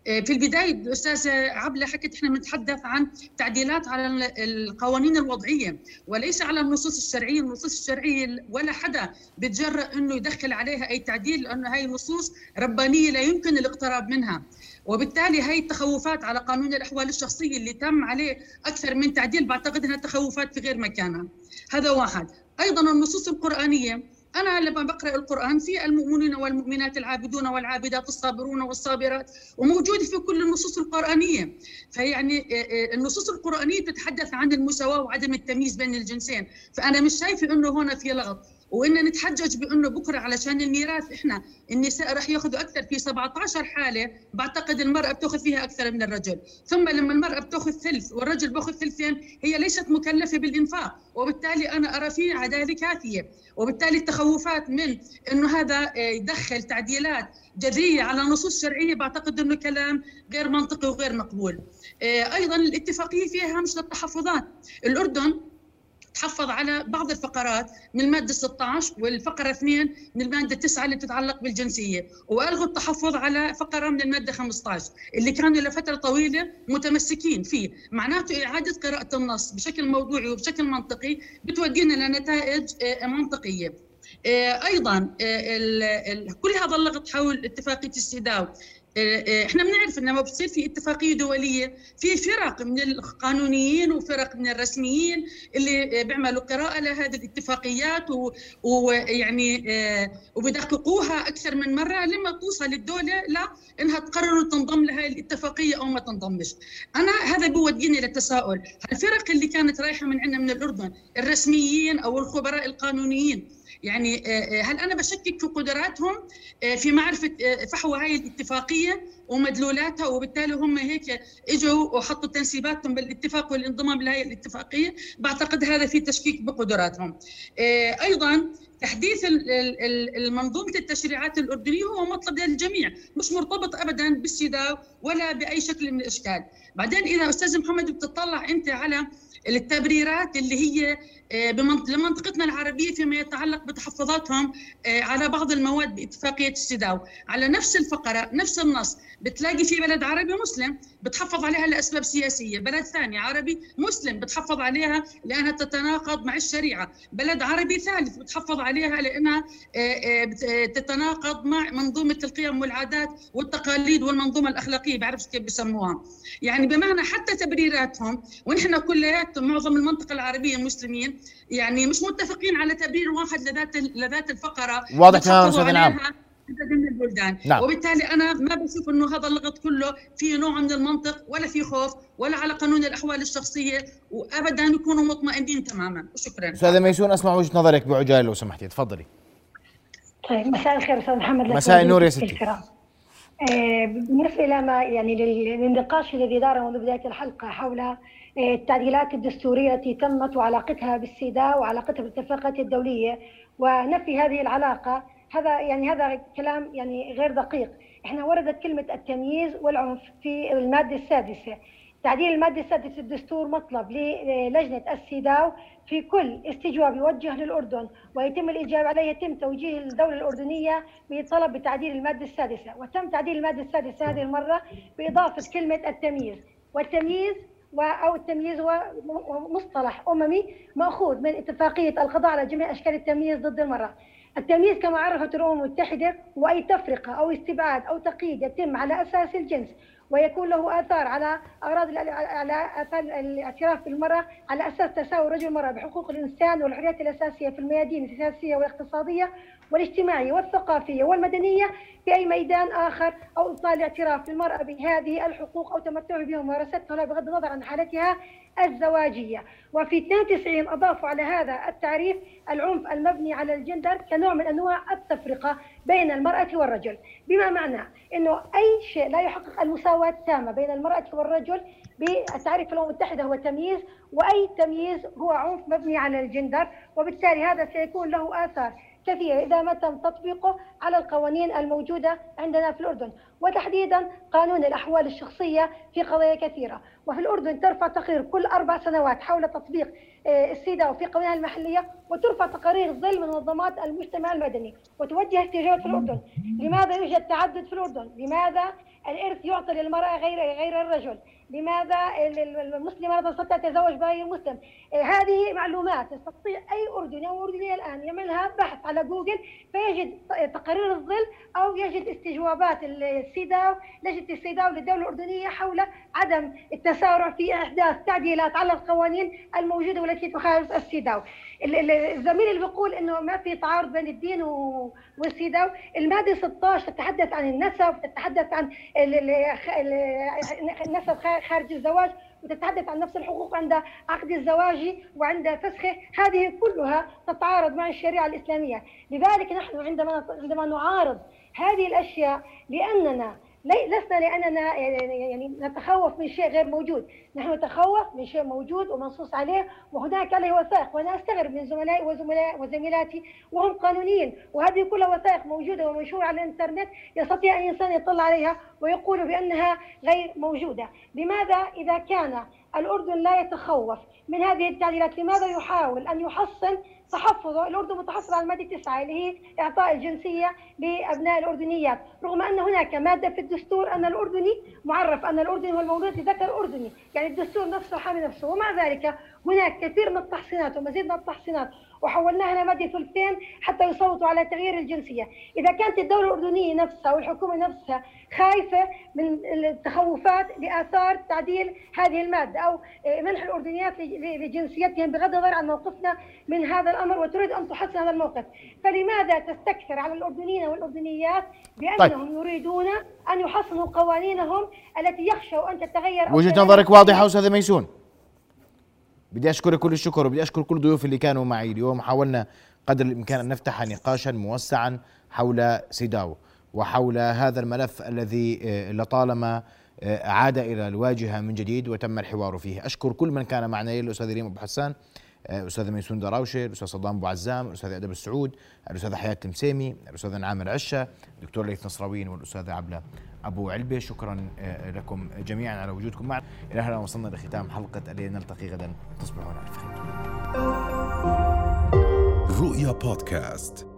آه، في البداية الأستاذة عبلة حكت إحنا بنتحدث عن تعديلات على القوانين الوضعية وليس على النصوص الشرعية. النصوص الشرعية ولا حدا بتجرأ أنه يدخل عليها أي تعديل لأنه هاي نصوص ربانية لا يمكن الاقتراب منها. وبالتالي هاي التخوفات على قانون الأحوال الشخصية اللي تم عليه أكثر من تعديل بعتقد أنها تخوفات في غير مكانها. هذا واحد. أيضا النصوص القرآنية أنا لما بقرأ القرآن في المؤمنين والمؤمنات العابدون والعابدات الصابرون والصابرات وموجود في كل النصوص القرآنية. فيعني آه، آه، النصوص القرآنية تتحدث عن المساواة وعدم التمييز بين الجنسين. فأنا مش شايفة أنه هنا في لغط. وإن نتحجج بأنه بكرة علشان الميراث إحنا النساء رح ياخذوا أكثر في 17 حالة بعتقد المرأة بتأخذ فيها أكثر من الرجل. ثم لما المرأة بتأخذ ثلث والرجل بياخذ ثلثين هي ليست مكلفة بالإنفاق وبالتالي أنا أرى فيه عدالة كافية. وبالتالي التخوفات من إنه هذا آه، يدخل تعديلات جذرية على نصوص شرعية بعتقد إنه كلام غير منطقي وغير مقبول. آه، أيضا الاتفاقية فيها هامش للتحفظات، الأردن تحفظ على بعض الفقرات من المادة 16 والفقرة 2 من المادة 9 اللي بتتعلق بالجنسية. وألغوا التحفظ على فقرة من المادة 15 اللي كانوا لفترة طويلة متمسكين فيه. معناته إعادة قراءة النص بشكل موضوعي وبشكل منطقي بتودينا لنتائج آه، منطقية. آه، أيضا كل هذا اللغط حول اتفاقية السيداو إحنا بنعرف إنه بتصير في اتفاقية دولية في فرق من القانونيين وفرق من الرسميين اللي بيعملوا قراءة لهذه الاتفاقيات ويعني آه، وبدققوها أكثر من مرة لما توصل الدولة لا إنها تقرر تنضم لهذه الاتفاقية أو ما تنضمش. أنا هذا بيوديني للتساؤل، الفرق اللي كانت رايحة من عندنا من الأردن الرسميين أو الخبراء القانونيين يعني آه، آه، هل أنا بشكك في قدراتهم آه، في معرفة فحوى هاي الاتفاقية ومدلولاتها وبالتالي هم هيك إجوا وحطوا تنسيباتهم بالاتفاق والانضمام لهي الاتفاقية؟ بعتقد هذا في تشكيك بقدراتهم. أيضا تحديث المنظومة التشريعات الأردنية هو مطلب للجميع مش مرتبط أبدا بالسيداو ولا بأي شكل من الأشكال. بعدين إذا أستاذ محمد بتطلع أنت على التبريرات اللي هي لمنطقتنا العربية فيما يتعلق بتحفظاتهم آه، على بعض المواد باتفاقية السيداو على نفس الفقرة نفس النص بتلاقي في بلد عربي مسلم بتحفظ عليها لأسباب سياسية. بلد ثاني عربي مسلم بتحفظ عليها لأنها تتناقض مع الشريعة. بلد عربي ثالث بتحفظ عليها لأنها آه، تتناقض مع منظومة القيم والعادات والتقاليد والمنظومة الأخلاقية بعرفش كيف بسموها. يعني بمعنى حتى تبريراتهم ونحن كليات معظم المنطقة العربية مسلمين يعني مش متفقين على تبرير واحد لذات لذات الفقرة واضح تماما أستاذ نعم. من البلدان. نعم. وبالتالي أنا ما بشوف إنه هذا اللغط كله فيه نوع من المنطق ولا في خوف ولا على قانون الأحوال الشخصية وابدا يكونوا مطمئنين تماما. وشكرا أستاذة ميسون أسمع وجهة نظرك بعجالة لو سمحتي. تفضلي. طيب مساء الخير أستاذ محمد. مساء النور يا ستي. آه، بالنسبة إلى ما يعني للنقاش الذي دار منذ بداية الحلقة حول التعديلات الدستورية التي تمت وعلاقتها بالسيداء وعلاقتها بالاتفاقات الدولية. ونفي هذه العلاقة هذا يعني هذا كلام يعني غير دقيق. إحنا وردت كلمة التمييز والعنف في المادة السادسة. تعديل المادة السادسة الدستور مطلب للجنة السيداو في كل استجواب يوجه للأردن ويتم الإجابة عليه يتم توجيه الدولة الأردنية بطلب بتعديل المادة السادسة. وتم تعديل المادة السادسة هذه المرة بإضافة كلمة التمييز. والتمييز أو التمييز هو مصطلح أممي مأخوذ من اتفاقية القضاء على جميع أشكال التمييز ضد المرأة. التمييز كما عرفت الأمم المتحدة هو أي تفرقة أو استبعاد أو تقييد يتم على أساس الجنس ويكون له آثار على أغراض على آثار الاعتراف بالمرأة على أساس تساوي الرجل والمرأة بحقوق الإنسان والحريات الأساسية في الميادين السياسية والاقتصادية والاجتماعية والثقافية والمدنية في أي ميدان آخر أو إبطال الاعتراف للمرأة بهذه الحقوق أو تمتع بها وممارستها بغض النظر عن حالتها الزواجية. وفي 92 أضافوا على هذا التعريف العنف المبني على الجندر كنوع من أنواع التفرقة بين المرأة والرجل. بما معنى؟ أنه أي شيء لا يحقق المساواة التامة بين المرأة والرجل بالتعريف الأمم المتحدة هو تمييز وأي تمييز هو عنف مبني على الجندر وبالتالي هذا سيكون له آثار كثيرة إذا ما تم تطبيقه على القوانين الموجودة عندنا في الأردن. وتحديدا قانون الأحوال الشخصية في قضايا كثيرة. وفي الأردن ترفع تقرير كل أربع سنوات حول تطبيق آه، السيدة وفي قوانينها المحلية وترفع تقارير ظل من منظمات المجتمع المدني. وتوجه احتجاجات في الأردن. لماذا يوجد تعدد في الأردن؟ لماذا الإرث يعطى للمرأة غير غير الرجل؟ لماذا المسلمه لا تستطيع تتزوج بغير مسلم؟ هذه معلومات يستطيع أي اردني أو اردنيه الآن يعملها بحث على جوجل فيجد تقارير الظل أو يجد استجوابات السيداو لجنه السيداو للدولة الأردنية حول عدم التسارع في إحداث تعديلات على القوانين الموجودة والتي تخالف السيداو. الزميل اللي بيقول إنه ما في تعارض بين الدين والسيداو المادة 16 تتحدث عن النسب تتحدث عن النسب خارج الزواج وتتحدث عن نفس الحقوق عند عقد الزواج وعند فسخه. هذه كلها تتعارض مع الشريعة الإسلامية. لذلك نحن عندما عندما نعارض هذه الأشياء لأننا لسنا لأننا يعني نتخوف من شيء غير موجود، نحن نتخوف من شيء موجود ومنصوص عليه وهناك عليه وثائق وأنا أستغرب من زملائي وزملاء وزميلاتي وهم قانونيين وهذه كلها وثائق موجودة ومنشورة على الإنترنت يستطيع اي انسان يطلع عليها ويقول بأنها غير موجودة، لماذا إذا كان الأردن لا يتخوف من هذه التعديلات، لماذا يحاول أن يحصن تحفظه الأردن متحفظ على المادة 9 اللي هي إعطاء الجنسية لأبناء الأردنيات رغم أن هناك مادة في الدستور أن الأردني معرف أن الأردني هو المولود لذكر أردني يعني الدستور نفسه حامي نفسه ومع ذلك هناك كثير من التحصينات ومزيد من التحصينات وحولناها لمادة ثلثين حتى يصوتوا على تغيير الجنسية. إذا كانت الدولة الأردنية نفسها والحكومة نفسها خايفة من التخوفات لآثار تعديل هذه المادة أو منح الأردنيات لجنسيتهم بغض النظر عن موقفنا من هذا الأمر وتريد أن تحسن هذا الموقف. فلماذا تستكثر على الأردنيين والأردنيات بأنهم طيب. يريدون أن يحسنوا قوانينهم التي يخشوا أن تتغير وجهة نظرك واضحة أستاذ ميسون؟ بدي اشكرك كل الشكر وبدي أشكر كل ضيوف اللي كانوا معي. اليوم حاولنا قدر الإمكان أن نفتح نقاشا موسعا حول سيداو وحول هذا الملف الذي آه، لطالما آه، عاد إلى الواجهة من جديد وتم الحوار فيه. أشكر كل من كان معنا الأستاذ ريم أبو حسان الاستاذ ميسون دراوشة الأستاذ صدام أبو عزام الأستاذ أدب السعود الاستاذ حياة المسيمي الاستاذ عامر عشه الدكتور ليث نصراوين والاستاذ عبلة أبو علبة. شكرا آه، لكم جميعا على وجودكم معنا. إلى هنا وصلنا لختام حلقة الليل نلتقي غدا. تصبحون على خير. رؤيا بودكاست.